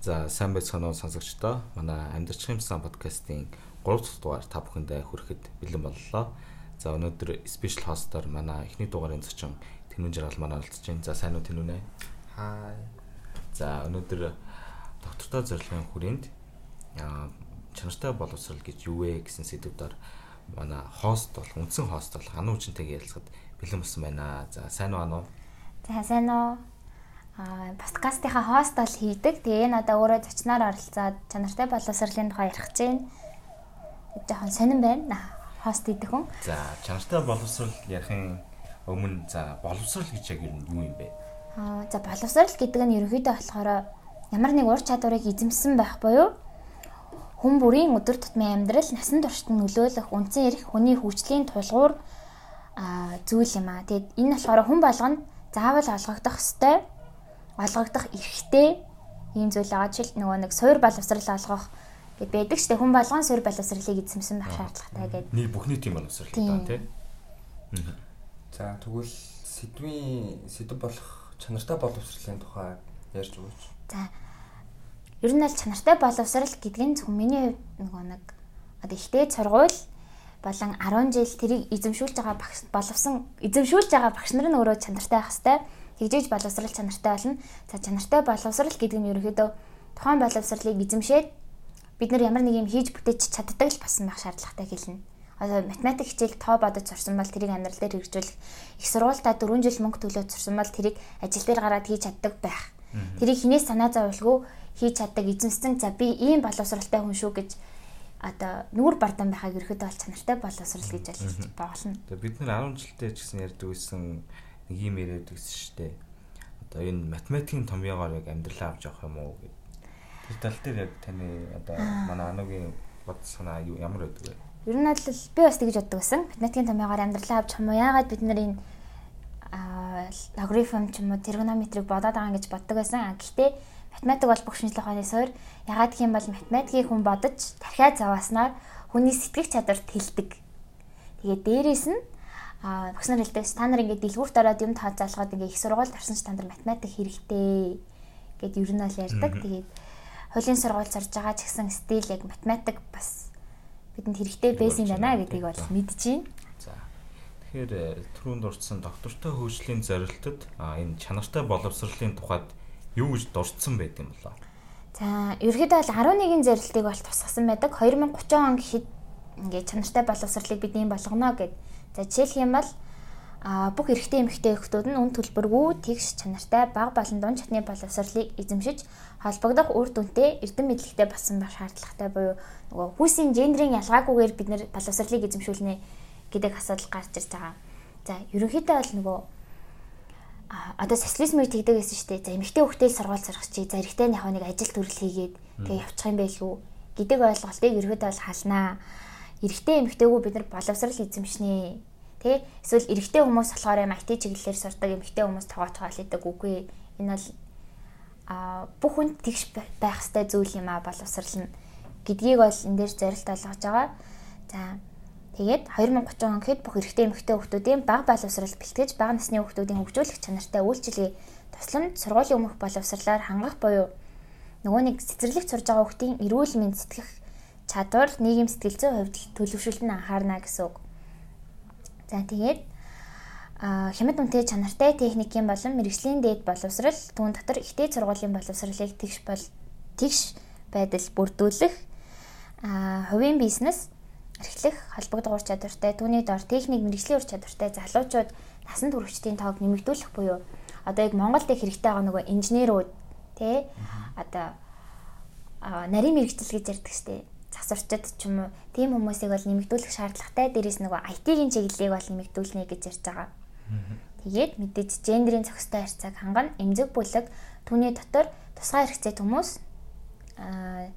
За сайн байцгаана уу сонсогчдоо. Манай амьдрч юмсан подкастын 3 дахь дугаар та бүхэндээ хүрэхэд бэлэн боллоо. За өнөөдөр special host-оор манай эхний дугаарын зочин Тэнүн Жаргал манай оролцож байна. За сайн уу Тэнүн ээ? Хай. За өнөөдөр доктортой зорилгын хүрээнд чанартай боловсрал гэж юу вэ гэсэн сэдвээр манай хост бол үндсэн хост бол Ану хүчнтэйгээ ярилцахад бэлэн болсон байна. За сайн уу Ану? За сайн уу? Аа подкастынхаа хост бол хийдэг. Тэгээ энэ одоо өөрөө зочноор оролцоод чанартай боловсролын тухай ярих гэж байна. Жохон сонирн байна. Хост хийдэг хүн. За чанартай боловсрол ярихын өмнө за боловсрол гэж яг юу юм бэ? Аа за боловсрол гэдэг нь ерөнхийдөө болохоор ямар нэг ур чадварыг эзэмсэн байх буюу хүн бүрийн өдөр тутмын амьдрал насан туршид нөлөөлөх үндсэн эрх хүний хөгжлийн тулгуур зүйл юм а. Тэгээд энэ болохоор хүн болгонд заавал олгогдох ёстой олгогдох эрхтэй ийм зүйл байгаа. Жишээл нөгөө нэг суур боловсрал олгох гэд байдаг ч хүн болгон суур боловсралыг эзэмсэн байх шаардлагатай гэдэг. Нийт бүхний тийм боловсрал гэдэг тийм. За тэгвэл сэдвийн сэдв болох чанартай боловсролын тухай ярьж өгөөч. За ер нь аль чанартай боловсрал гэдэг нь зөвхөн миний хувьд нөгөө нэг одоо ихтэй сургууль болон 10 жил тэрийг эзэмшүүлж байгаа багш боловсон эзэмшүүлж байгаа багш нар нь өөрөө чанартай байх хэвээр тэгжээж боловсрал чанартай болно. За чанартай боловсрал гэдэг нь ерөөдөө тухайн боловсралыг эзэмшээд бид нар ямар нэг юм хийж бүтээж чаддаг л басан байх шаардлагатай хэлнэ. Одоо математик хичээл тоо бодож сурсан бол тэрийг амьдрал дээр хэрэгжүүлэх их сургуультаа 4 жил мөнгө төлөөд сурсан бол тэрийг ажил дээр гараад хийж чаддаг байх. Тэрийг хинээс санаа зовлгүй хийж чаддаг эзэмсэн за би ийм боловсралтай хүн шүү гэж одоо нүүр бардан байхаг ерөөдөө бол чанартай боловсрал гэж хэлж болно. Тэгээ бид нар 10 жилдээ ч гэсэн ярьдаг байсан нэг юм яриад гэсэн дээ. Одоо энэ математикийн томьёогоор яг амьдралаа авч явах юм уу гэд. Тэр тал дээр яг таны одоо манай анугийн бод санаа ямар байдаг вэ? Ер нь бол би бас тэгж боддог байсан. Математикийн томьёогоор амьдралаа авч юм уу? Яагаад бид нар энэ логарифм ч юм уу тригонометрийг бодоод байгаа гэж боддог байсан. Гэхдээ математик бол бүх шинжлэх ухааны суурь. Ягаад гэх юм бол математикийг хүн бодож дахиад зовааснаар хүний сэтгэх чадварт хилдэг. Тэгээд дээрэс нь а багш нар хэлдэг та нар ингээд дэлгүүрт ороод юм тооцоолгоод ингээд их сургуульд орсон ч та нар математик хэрэгтэй гэд ер нь бол ярьдаг. Тэгээд хуулийн сургууль зорж байгаа ч гэсэн стил яг математик бас бидэнд хэрэгтэй байсан юм байна гэдгийг бол мэдэж байна. За. Тэгэхээр э, түрүүнд дурдсан доктортой хөгжлийн зорилтод энэ чанартай боловсролын тухайд юу гэж дурдсан байт юм болоо? За, ерөөдөө бол 11 зорилтыг бол тусгасан байдаг. 2030 он гэхэд ингээд чанартай боловсролыг бид юм болгоно гэдэг За жишээлх юм бол а бүх эрэгтэй эмэгтэй хүүхдүүд нь үн төлбөргүй тэгш чанартай баг болон дунд чатны боловсролыг эзэмшиж холбогдох үр дүнтэй эрдэм мэдлэгтэй болсон байх шаардлагатай буюу нөгөө хүүсийн гендрийн ялгаагүйгээр бид нэр боловсролыг эзэмшүүлнэ гэдэг асуудал гарч ирж байгаа. За ерөнхийдөө бол нөгөө одоо социализмыг тэгдэг гэсэн шүү дээ. За эмэгтэй хүүхдээ сургууль чи за эрэгтэй нэг нэг ажил төрөл хийгээд тэгээ явчих юм байлгүй гэдэг ойлголтыг ерөөдөө бол халнаа эрэгтэй эмэгтэйгөө бид нар боловсрал эзэмшнэ. Тэ эсвэл эрэгтэй хүмүүс болохоор юм IT чиглэлээр сурдаг эмэгтэй хүмүүс тоогоо хийдэг үгүй. Энэ бол а бүх хүнд тэгш байх хэвээр зүйл юм а боловсрал нь гэдгийг бол энэ дээр зорилт олгож байгаа. За тэгээд 2030 он гэхэд бүх эрэгтэй эмэгтэй хүүхдүүдийн бага боловсрал бэлтгэж бага насны хүүхдүүдийн хөгжүүлэх чанартай үйлчилгээ тусламж сургуулийн өмнөх боловсралаар хангах буюу нөгөө нэг цэцэрлэгт сурж байгаа хүүхдийн эрүүл мэнд сэтгэх чадвар нийгэм сэтгэл зүйн хувьд төлөвшөлт нь анхаарна гэсэн үг. За тэгээд хямд үнэтэй чанартай техникийн болон мэрэгжлийн дээд боловсрал түүн дотор ихтэй сургуулийн боловсралыг тэгш бол тэгш байдал бүрдүүлэх хувийн бизнес эрхлэх холбогдох ур чадвартай түүний дор техник мэрэгжлийн ур чадвартай залуучууд насан туршидтын тоог нэмэгдүүлэх буюу одоо яг Монголд их хэрэгтэй байгаа нөгөө инженерүүд тий одоо нарийн мэрэгжил гэж ярьдаг штеп засварчид ч юм уу тийм хүмүүсийг бол нэмэгдүүлэх шаардлагатай. Дээрээс нөгөө IT-ийн чиглэлийг бол нэмэгдүүлнэ гэж ярьж байгаа. Тэгээд мэдээж гендерийн зохистой харьцааг хангана, эмзэг бүлэг түүний дотор тусгай хэрэгцээт хүмүүс аа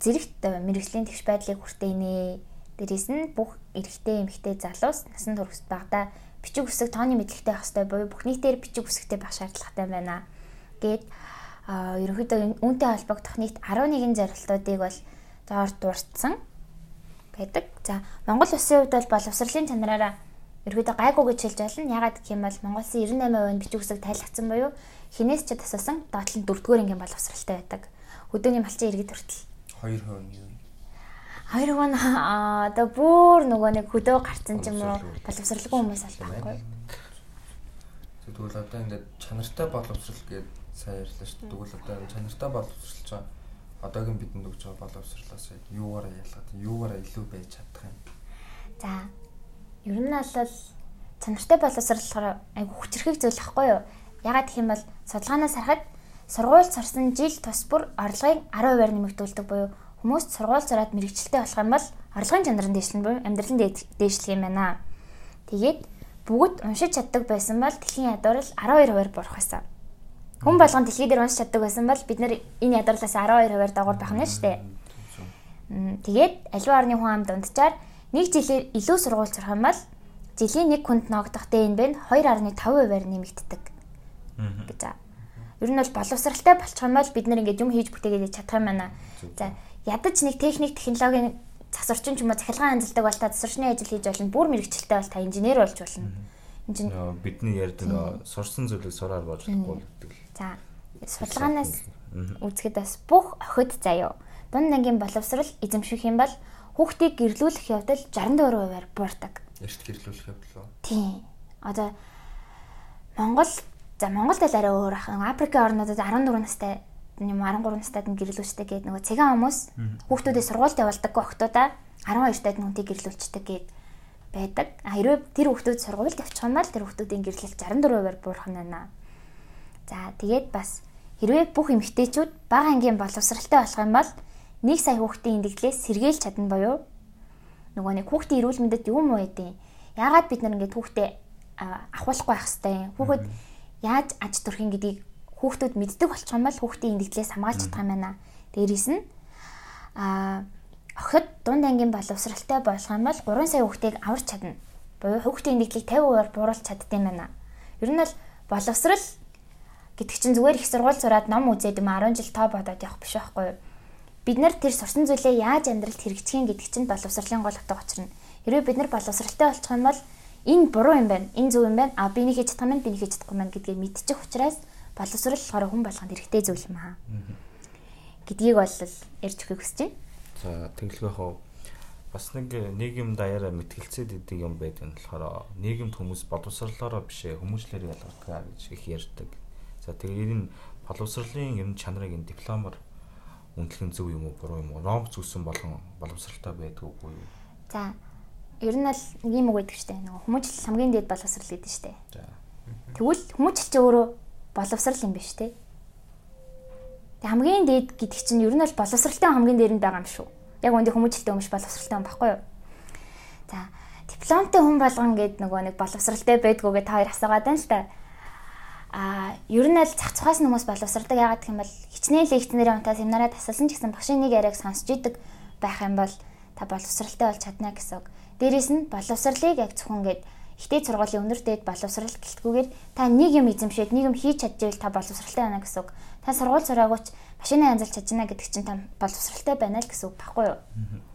зэрэгт мэрэгжлийн тэгш байдлыг хүртээнэ. Дээрээс нь бүх эрэгтэй эмэгтэй залуус насан туршид багада бичиг үсэг тооны мэдлэгтэй байх хэрэгтэй буюу бүх нийтээр бичиг үсэгтэй байх шаардлагатай байна. Гээд ерөнхийдөө үүнтэй холбогдох нийт 11 зорилтуудыг бол доор дурдсан байдаг. За Монгол улсын хувьд бол боловсролын чанараараа ерөөдөө гайгүй гэж хэлж болно. Ягаад гэх юм бол Монгол Улсын 98% бичиг үсэг тайлгцсан буюу хинээс ч тасалсан доотлон дөрөвдүгээр ангийн боловсралтай байдаг. Хөдөөний малчин иргэд хүртэл 2% нь юу? 2% нь одоо бүр нөгөө нэг хөдөө гарцсан ч юм уу боловсралгүй хүмүүс аль байхгүй. Тэгвэл одоо ингээд чанартай боловсрал гэж сайн ярьлаа шүү дээ. Тэгвэл одоо чанартай боловсралж байгаа одоогийн бидэнд өгч байгаа боловсралаас юугаараа ялгаад юугаараа илүү байж чадах юм. За ер нь бол чанартай боловсралахаар айгу хүчрхэг зүйл ахгүй юу? Ягаад гэх юм бол судалгаанаас харахад сургууль сурсан жил тус бүр орлогын 10%-аар нэмэгдүүлдэг буюу хүмүүс сургууль сураад мэрэгчлээ болох юм бол орлогын чанар нь дээшлэн буюу амьдралын дээшлэх юм байна. Тэгээд бүгд уншиж чаддаг байсан бол дэлхийн ядуурл 12%-аар бурах байсан. Хүн болгон дэлхий дээр уншиж чаддаг байсан бол бид нэр энэ ядуурлаас 12%-аар дагуур байх нь шүү дээ. Тэгээд аливаа орны хүн амд унтчаар нэг жилээр илүү сургууль сурах юм бол жилийн нэг хүнд ногдох дэйн бэн 2.5%-аар нэмэгддэг. гэж аа. Ер нь бол боловсралтай болчих юм бол бид нэр ингээд юм хийж бүтээгээд чадах юм байна. За ядаж нэг техник технологийн засварчин ч юм уу цахилгаан анзалдаг бол та засварчны ажил хийж болно. Бүр мэрэгчлээ бол та инженер болж болно. Инженер бидний ярьдаг сурсан зүйлийг сураар болж болохгүй гэдэг л. За судалгаанаас үзэхэд бас бүх охид заяо. Дунд ангийн боловсрал эзэмших юм бол хүүхдийг гэрлүүлэх явдал 64%-аар буурдаг. Эрт гэрлүүлэх явдал уу? Тийм. Одоо Монгол за Монголд л арай өөр ах. Африкийн орнуудад 14 настай юм 13 настайд нь гэрлүүлждэг гэдэг нөгөө цэгийн хүмүүс хүүхдүүдээ сургуульд явуулдаггүй охтуудаа 12 таад нүнтийг гэрлүүлчихдэг гэдэг байдаг. А хэрвээ тэр хүүхдүүд сургуульд явчих юм бол тэр хүүхдүүдийн гэрлэл 64%-аар буурах нь байна. За тэгээд бас хэрвээ бүх эмэгтэйчүүд бага ангийн боловсралтай болох юм бол нэг сая хүүхдийн эндэгдлээс сэргийлж чадна боيو. Нөгөө нэг хүүхдийн эрүүл мэндэд юм уу гэдэг. Яагаад бид нар ингээд хүүхдээ ахуулахгүй байх хэвээр. Хүүхэд яаж аж төрхийн гэдгийг хүүхдүүд мэддэг болчих юм бол хүүхдийн эндэгдлээс хамгаалж чадах юм байна. Дээрээс нь а охид дунд ангийн боловсралтай болох юм бол 3 сая хүүхдийг аварч чадна. Буюу хүүхдийн эндэгдлийг 50%-аар бууруулж чаддсан юм байна. Ер нь бол боловсрал гэдэг чинь зүгээр их сургууль сураад ном үзээд юм 10 жил тоо бодоод явах биш байхгүй юу? Бид нар тэр сурсан зүйлээ яаж амьдралд хэрэгжих юм гэдэг чинь боловсролын гол утга учир нь. Хэрвээ бид нар боловсралтай болчих юм бол энэ буруу юм байна, энэ зөв юм байна, а би нэг хийж чадах юм, би нэг хийж чадахгүй юм гэдгийг мэдчих учраас боловсрал болохоор хүн болгонд хэрэгтэй зүйл юм аа. гэдгийг бол ярьж өгөхийг хүсэж байна. За тэгэлгүй хоо бас нэг нийгэм даяараа мэтгэлцээд идэг юм байдаг нь болохоор нийгэмд хүмүүс боловсрлолоороо бишээ хүмүүжлэр ялгардаг гэж их ярьдаг. За тэгээд энэ боловсролын ер нь чанарыг энэ дипломоор үнэлэх зөв юм уу буруу юм уу? Ном зүсэн болгон боловсралтай байдаг уу? За ер нь бол нэг юм үг гэдэг чтэй. Нөгөө хүмүүжил хамгийн дээд боловсрал гэдэг чтэй. За. Тэгвэл хүмүүжил чи өөрөө боловсрал юм биш те. Тэг хамгийн дээд гэдэг чинь ер нь бол боловсралтай хамгийн дээр нь байгаа юм шүү. Яг үндэ хүмүүжлэлтэй өмш боловсралтай юм баггүй юу? За дипломтой хүн болгон гээд нөгөө нэг боловсралтай байдгүйгээ та хоёр асуугаад байна л та а ер нь л зах цухаас хүмүүс боловсрдаг ягаад гэх юм бол хичнээн лекцнэрийн унтаа семинараа тасалсан ч гэсэн багшийн нэг яриаг сонсч идэг байх юм бол та боловсралтай болж чадна гэсэн үг. Дээрээс нь боловсралыг яг зөвхөн гээд ихтэй сургуулийн өндөр дээд боловсрал гэлтгүүгээр та нэг юм эзэмшээд нэг юм хийж чадчихвэл та боловсралтай байна гэсэн үг. Та сургууль сураагүйч машинаа янзалж чадна гэдэг чинь та боловсралтай байна л гэсэн үг баггүй юу?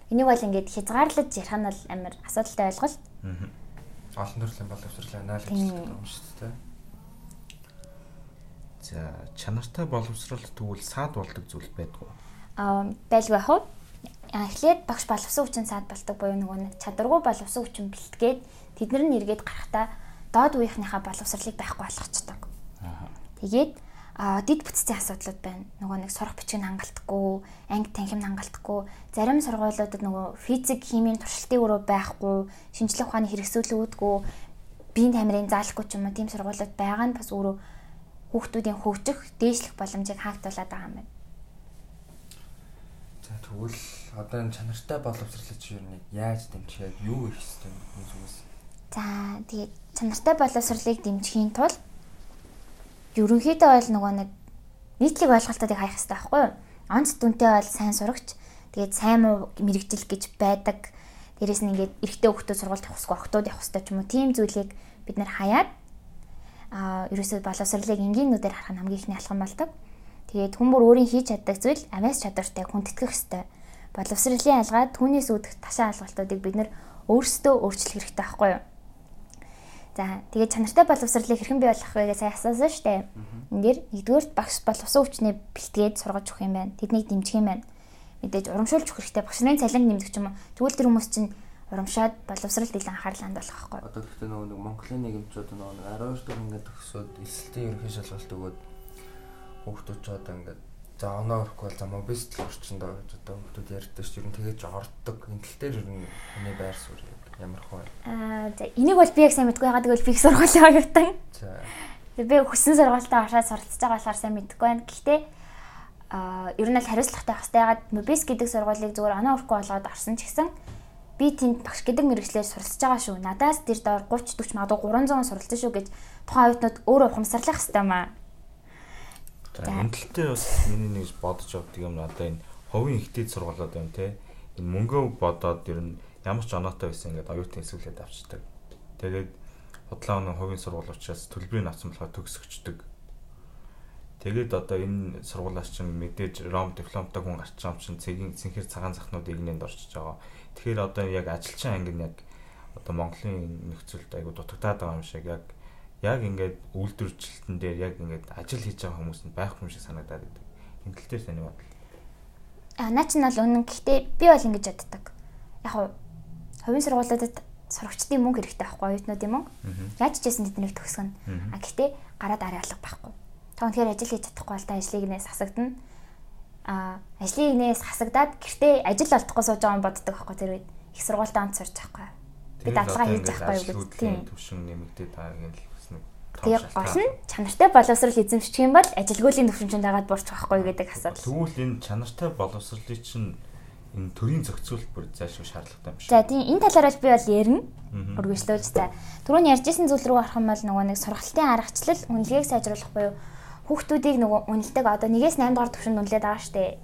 Энийг бол ингээд хязгаарлаж ярих нь бол амар асуудалтай ойлголт. Олон төрлийн боловсрал байна л гэж хэлдэг юм шүү дээ. За чанартай боловсрал тэгвэл саад болдог зүйл байдгүй. Аа байлгүй яах вэ? Эхлээд багш боловсон хүчин саад болдог буюу нөгөө нэг чадваргүй боловсон хүчин бэлтгээд тэднэр нь эргээд гарахтаа доод үеийнхнийхаа боловсралыг байхгүй болгочдөг. Тэгээд а дид бүтцийн асуудлууд байна. Нөгөө нэг сурах бичиг нь хангалтгүй, анги танхим хангалтгүй, зарим сургуулиудад нөгөө физик, химийн туршилтын өрөө байхгүй, шинжлэх ухааны хэрэгсүүлүүдгүй, биеийн тамирын заалахгүй ч юм уу тийм сургуулиуд байгаа нь бас өөрөө хүүхдүүдийн хөгжих, дээшлэх боломжийг хаагдуулаад байгаа юм байна. За тэгвэл одоо энэ чанартай боловсролч юу нэг яаж дэмжихэд юу их хэвээр юм зүгээс. За тэгээд чанартай боловсролыг дэмжихийн тулд ерөнхийдөө бол нөгөө нэг нийтлэг ойлголтуудыг хаях хэрэгтэй байхгүй юу? Онц дүнтэй бол сайн сурагч, тэгээд сайн муу мэрэгжил гэж байдаг. Дээрээс нь ингээд эрэгтэй хүүхдүүд сургуульд явах хэрэгтэй, охтууд явах хэрэгтэй ч юм уу тийм зүйлийг бид нэр хаяад а ерөөсөө боловсролыг энгийнүүдээр харах нь хамгийн ихний алхам болдог. Тэгээд хүн бүр өөрийн хийж чаддаг зүйл авяас чадвартай хүндэтгэх ёстой. Боловсролын алгаа түүнээс үүдэх ташаа алгалтуудыг бид нөр өөрсдөө өөрчлөх хэрэгтэй байхгүй юу? За тэгээд чанартай боловсролыг хэрхэн бий болгох вэ гэж сайн асуусан шүү дээ. Энд дээр нэгдүгээр багш бол усан хүчний бэлтгээд сургаж өгөх юм байна. Тэднийг дэмжих юм байна. Мэдээж урамшуулж өгөх хэрэгтэй. Багш нарын цалин нэмдэг ч юм. Тэгвэл тэр хүмүүс чинь урамшаад боловсролд илүү анхаарал хандуулах байхгүй. Одоо гэхдээ нөгөө нэг Монголын нийгэмчүүд нөгөө нэг 12 дэх ингээд төгсөөд эсэлтийн ерөнхий шалгалт өгөөд хүүхдүүд ч одоо ингээд за оноо өрөхгүй бол за мобист орчинд гэж одоо хүүхдүүд ярьдаг шүү. Ер нь тэгэж орддог. Энэ тал дээр ер нь хүний байр суурь ямар хөө. Аа за энийг бол би яг сайн мэдгүй байгаа. Тэгвэл би их сургуулаа оюутан. За. Би хүссэн сургуультаа ороод суралцж байгаа болохоор сайн мэдгүй байна. Гэхдээ аа ер нь л хариуцлагатай хэрэгтэй. Ягаад мобис гэдэг сургуулийг зүгээр оноо өрөхгүй болгоод орсон ч гэсэн би тэнд багш гэдэг мэрэгчлэр суралцж байгаа шүү. Надаас тэр доор 30 40 магадгүй 300 суралцсан шүү гэж тухайн оюутнууд өөрөө ухамсарлах хэрэгтэй маа. За дээр бас миний нэг бодож авдаг юм надаа энэ ховын ихтэй сургуулиуд байна те. Энэ мөнгөө бодоод ер нь ямар ч оноотой байсан ингээд оюутан эсвэлээд авчдаг. Тэгээд худлаа өнөө хувийн сургууль учраас төлбөрийг авсан болохоор төгсөгчдөг. Тэгээд одоо энэ сургуулиас чинь мэдээж ром дипломтой хүн гарч байгаа юм чинь цэгийн цэнхэр цагаан захнууд игнэнд орчиж байгаа. Тэгэхээр одоо яг ажилчин анги нь яг одоо Монголын нөхцөлд айгу дутагдаад байгаа юм шиг яг яг ингээд үйлдвэрчлэлтэн дээр яг ингээд ажил хийж байгаа хүмүүс нь байхгүй юм шиг санагдаад байдаг. Энэ тал дээр таны бодол. А наа чинь бол үнэн гэхдээ би бол ингэж яддаг. Яг хувийн сургуулиудад сурагчдын мөнгө хэрэгтэй байхгүй оюутнуудын мөнгө. Яаж ч гэсэн тэднийг төгсгөн. А гэхдээ гараад арай алга байхгүй. Та үнэхээр ажил хийж чадахгүй бол та ажлыг нээс хасагдана. А ажлыг нээс хасагдаад гэртээ ажил олдохгүй сууж байгаа юм боддог байхгүй тэр үед. Их сургуультаа онц сурч байхгүй. Би дадлага хийж байхгүй юу гэж тийм төвшин нэмэгдээд байгаа юм Тэгээ гол нь чанартай боловсрал эзэмшчих юм бол ажилгүйлийн төвшинчөнд дагаад бурч байхгүй гэдэг асуудал. Тэгвэл энэ чанартай боловсролыг чинь энэ төрийн зохицуулалт бүр заашгүй шаардлагатай юм шиг. За тийм энэ талаараа би бол ярина. Үргэлжлүүлж за. Түрүүний ярьжсэн зүйл рүү харах юм бол нөгөө нэг сургалтын аргачлал үнэлгээг сайжруулах буюу хүүхдүүдийг нөгөө үнэлдэг одоо 1-ээс 8 дугаар түвшинд үнэлээд байгаа штэ.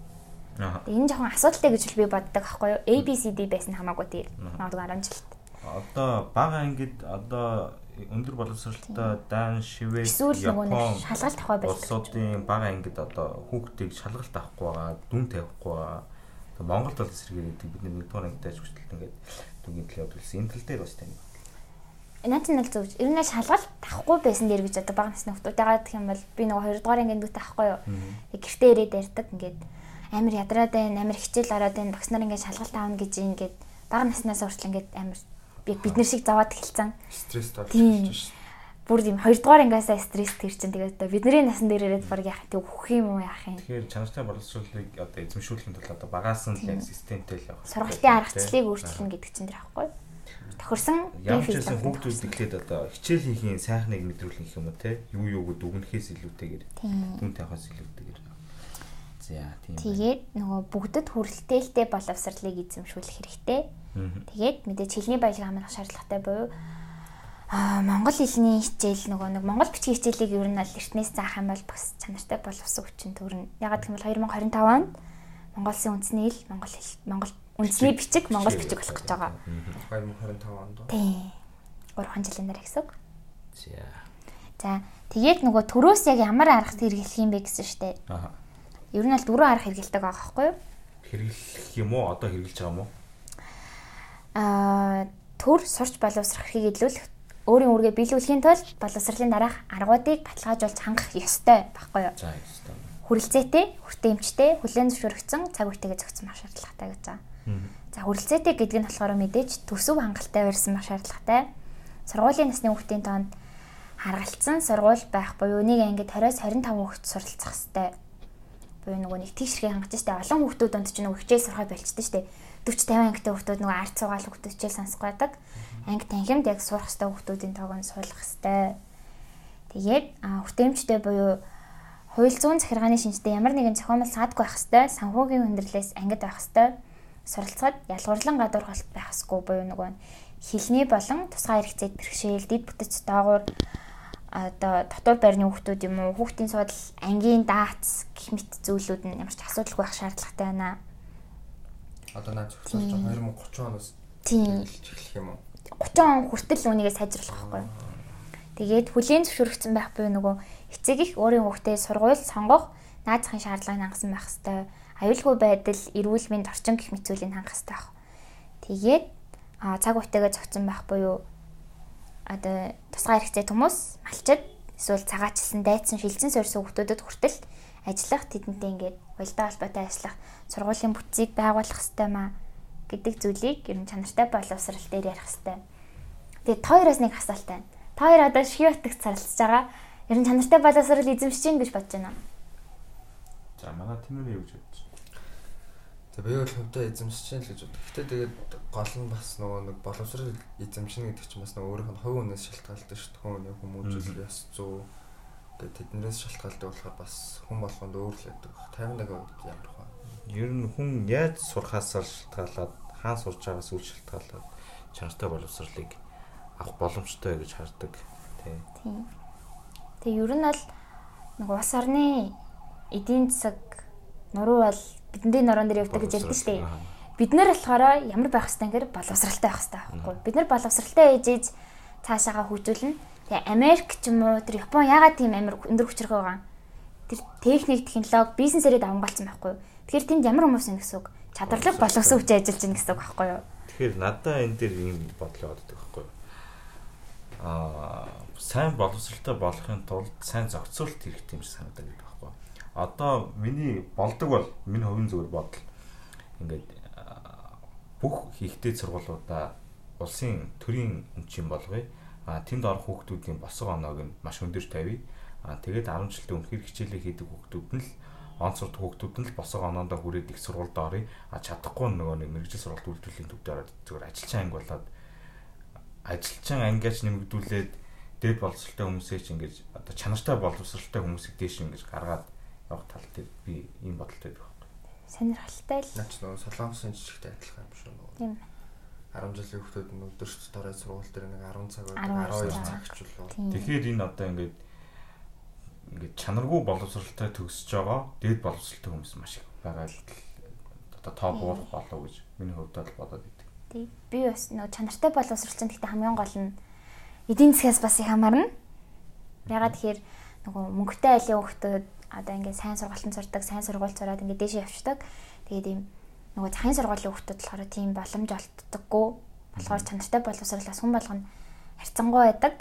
Энэ жоохон асуудалтай гэж би боддог аахгүй юу? ABCD байсан хамаагүй тийм. Магадгүй 10 жилд. Одоо бага ангид одоо өндөр боловсролтой Дан, Швед, Япон шалгалт авах байх. Улсуудын бага ангид одоо хүүхдийг шалгалт авахгүй байгаа, дүн тавихгүй байгаа Монголд бол эсрэгээр гэдэг бид нэгдүгээр ангидаж хүртэл ингээд дүнгийн төлөв явуулсан. Энэ тал дээр бас тань. Национал зөв. Ер нь л шалгалт тахгүй байсан дээр гэж одоо бага насны хүмүүстэйгээ гэх юм бол би нөгөө хоёрдугаар ангид дүүтэй ахгүй юу. Гэртээ ирээд ярьдаг ингээд амар ядраад байна, амар хичээл ороод байна. Багш нар ингээд шалгалт аавна гэж ингээд бага наснаас хүртэл ингээд амар бид нар шиг заваад эхэлсэн. Стресс болж байна бүр юм хоёрдугаар ангиасаа стресс тэр чинь тэгээд одоо бидний насан дээр ирээд баг яах тийм өөх юм уу яах юм. Тэгэхээр чанартай боловсруулалтыг одоо эзэмшүүлэхийн тулд одоо багаас нь л системтэй л явах. Сургалтын аргачлалыг өөрчлөн гэдэг чинь тэр аахгүй. Тохирсон байсан хүүхдүүд эхлээд одоо хичээл хийхийн сайхныг мэдрүүлэх юм уу те юу юуг дүгнэхээс илүүтэйгээр дүн тавихаас илүүтэйгээр. За тийм. Тэгээд нөгөө бүгдэд хүрэлтээлтэй боловсролыг эзэмшүүлэх хэрэгтэй. Тэгээд мэдээж хэлний баялаг амрах шаардлагатай буюу Аа Монгол хэлний хичээл нөгөө нэг Монгол бичгийн хичээлийг ер нь аль эртнээс заах юм бол бас чанартай боловсон хүчин төрнө. Ягаад гэвэл 2025 онд Монгол улсын үндэсний хэл Монгол хэл Монгол үндэсний бичиг Монгол бичиг болох гэж байгаа. 2025 онд. Тийм. 3 жилийн дараа гэсэн үг. За. За тэгээд нөгөө төрөөс яг ямар арга хэрэглэх юм бэ гэсэн штэ. Аа. Ер нь аль дөрөв арга хэрэгэлдэг байгаа байхгүй юу? Хэрэглэх юм уу? Одоо хэрэглэж байгаа юм уу? Аа төр сурч боловсрох хэргийг илүүлэх өөрийн үүргээ биелүүлэхийн тулд боловсролын дараах аргуудыг баталгаажуулж хангах ёстой байхгүй юу? За ёстой. Хүрэлцээтэй, хүртээмжтэй, хүлээн зөвшөөрөгдсөн цаг үетэйгээ зохицсон байх шаардлагатай гэж байгаа. За хүрэлцээтэй гэдэг нь болохоор мэдээж төсөв хангалттай барьсан байх шаардлагатай. Сургуулийн насны хүүхдийн тоонд харгалцсан сургууль байх буюу нэг ангид 20-25 хүүхэд суралцах хэрэгтэй. Буюу нөгөө нэг тийш хэрэг хангаж штэ олон хүүхдүүд донд ч нөгөө хичээл сурахаа болчихдээ штэ 40 50 ангитай хүүхдүүд нөгөө ард цугаал хүүхдүүд хичээл сонсох байдаг анги танхимд яг сурах хэвээр хүмүүсийн тоог нь суулгах хэвээр. Тэгээд хүртээмжтэй буюу хууль зүйн захиргааны шинжтэй ямар нэгэн зохиомл саадгүй байх хэвээр, санхүүгийн хүндрэлээс ангид байх хэвээр, суралцахад ялгуурлан гадуур голт байх хэвгүй буюу нөгөө хилний болон тусгай хэрэгцээд бэрхшээл, дэд бүтэц доогуур одоо дотор байрны хүүхдүүд юм уу хүүхдийн судал ангийн даац гэх мэт зүйлүүд нь ямар ч асуудалгүй байх шаардлагатай байна. Одоо наад зөвхөн 2030 оноос тийм эхлэх юм уу? 30 он хүртэл үүнийгээ сайжруулах байхгүй. Тэгээд хүлийн зөвшөөрөгдсөн байх буюу нөгөө эцэг их өөрийн хүүхдээ сургууль сонгох наад захын шаардлагыг хангасан байх хэвээр аюулгүй байдал, эрүүл мэнд орчин гэх мэт зүйлийг хангах хэвээр байх. Тэгээд цаг үетэйгээ зогцсон байх буюу одоо тусгай хэрэгцээ хүмүүс малчид эсвэл цагаачилсан дайцсан шилжин сорьсон хүмүүстэд хүртэл ажиллах тэдэнтэй ингээд уялдаа холбоотой ажиллах сургуулийн бүтцийг байгуулах хэрэгтэй маа гэдэг зүйлийг ер нь чанартай боловсрал дээр ярих хэрэгтэй. Тэгээд тооёроос нэг асуулт байна. Та хоёр одоо шивэтг царлаж байгаа. Ер нь чанартай боловсрал эзэмшиж гин гэж бодож байна. За манай тэмнэр юу гэж бодож За би бол хувьдаа эзэмшиж чинь л гэж боддог. Гэтэ тэгээд гол нь бас нөгөө нэг боловсрал эзэмшнэ гэдэг чинь бас нөгөө өөрийнх нь хувь хүнээс шалтгаалдаг шүү дээ. Хүн хүмүүжил яс зүү гэдэг тэднээс шалтгаалдаг болохоор бас хүн болгонд өөр л байдаг. 51 хувьд ямар хаа. Ер нь хүн яаж сурхаас шалтгаалаад хаан сурж байгаас үл шалтгаалаад чанартай боловсролыг авах боломжтой гэж хардаг. Тийм. Тэгээ ер нь бол нэг улс орны эдийн засаг нуруу бол бидэндээ норон дээр явдаг гэж ярьдэн штэ. Бид нар болохоор ямар байх хэвээр гэхээр боловсралтай байх хэвээр байхгүй. Бид нар боловсралтай ээжээж цаашаага хөгжүүлнэ. Тэгээ Америк ч юм уу тэр Япон ягаад тийм амар өндөр хүчрэх байгаа юм? Тэр техник, технологи, бизнесээрээ давамгаалсан байхгүй. Тэгэхээр тэнд ямар хүмүүс юм гэсэн үг? Чадварлаг боловсон хүч ажиллаж байна гэсэн үг байхгүй юу? Тэгэхээр надаа энэ дээр ийм бодлоо боддог байхгүй юу? Аа сайн боловсралтай болохын тулд сайн зохицуулт хэрэгтэй юм шиг санагдаад байдаг одоо миний болдог бол миний хувийн зүгээр бодол ингээд бүх хийхтэй сургуулиудаа улсын төрийн өмчийн болгоё. А тэнд орох хүүхдүүдийн босго оноог нь маш өндөр тавья. А тэгээд 10 жилдээ үнэхээр хичээлээ хийдэг хүүхдүүд нь л онцорд хүүхдүүд нь л босго оноондоо хүрээд их сургуульд орё. А чадахгүй нөгөө нэг мэрэгжил сургалт үйлдвэрлэлийн төвд ороод зүгээр ажилчаа анги болоод ажилчаа ангиач нэмэгдүүлээд дээд боловсралтай хүмүүсээ ч ингэж одоо чанартай боловсралтай хүмүүсийг дээш ингэж гаргаад явах тал дээр би ийм бодолтой байдаг байхгүй. Сонирхолтой л. Наач нөгөө солонгосын жижигтэй адилхан юм шүү нөгөө. Тийм. 10 жилийн хүүхдүүд нь өдөрт дорой сургууль дээр нэг 10 цаг байдаг 12 цаг ч болов. Тэгэхээр энэ одоо ингээд ингээд чанаргүй боловсралтай төгсөж байгаа дээд боловсралтай хүмүүс маш их байгаа л одоо тоо буурах болов гэж миний хувьд бол бодоод идэв. Тий. Би бас нөгөө чанартай боловсрал чинь гэхдээ хамгийн гол нь эдийн засгаас бас их хамаарна. Ягаад тэгэхээр нөгөө мөнгөтэй айлын хүүхдүүд одоо ингээд сайн сургалтанд сурдаг, сайн сургууль сураад ингээд дээшээ явчихдаг. Тэгээд ийм нөгөө захын сургуулийн хүүхдүүд болохоор тийм боломж олддоггүй. Болохоор чанартай боловсруулаас хүн болгоно харьцангуй байдаг.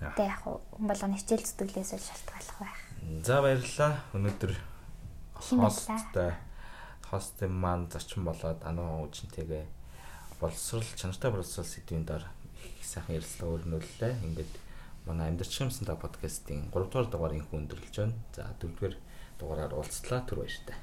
Тэгээ яг хүн болгоно хичээл зүтгэлээс л шалтгааллах байх. За баярлалаа. Өнөөдөр хосттой хостын маань зочин болоод анаа үжинтэйгээ боловсрал чанартай боловсрал сэдвийн дор их сайхан ярилцлага өрнүүллээ. Ингээд манай амьдарч юмсан та подкастын 3 дугаар дугаарыг өндөрлж байна. За 4 дугаар дугаараар уулзлаа түр баяртай.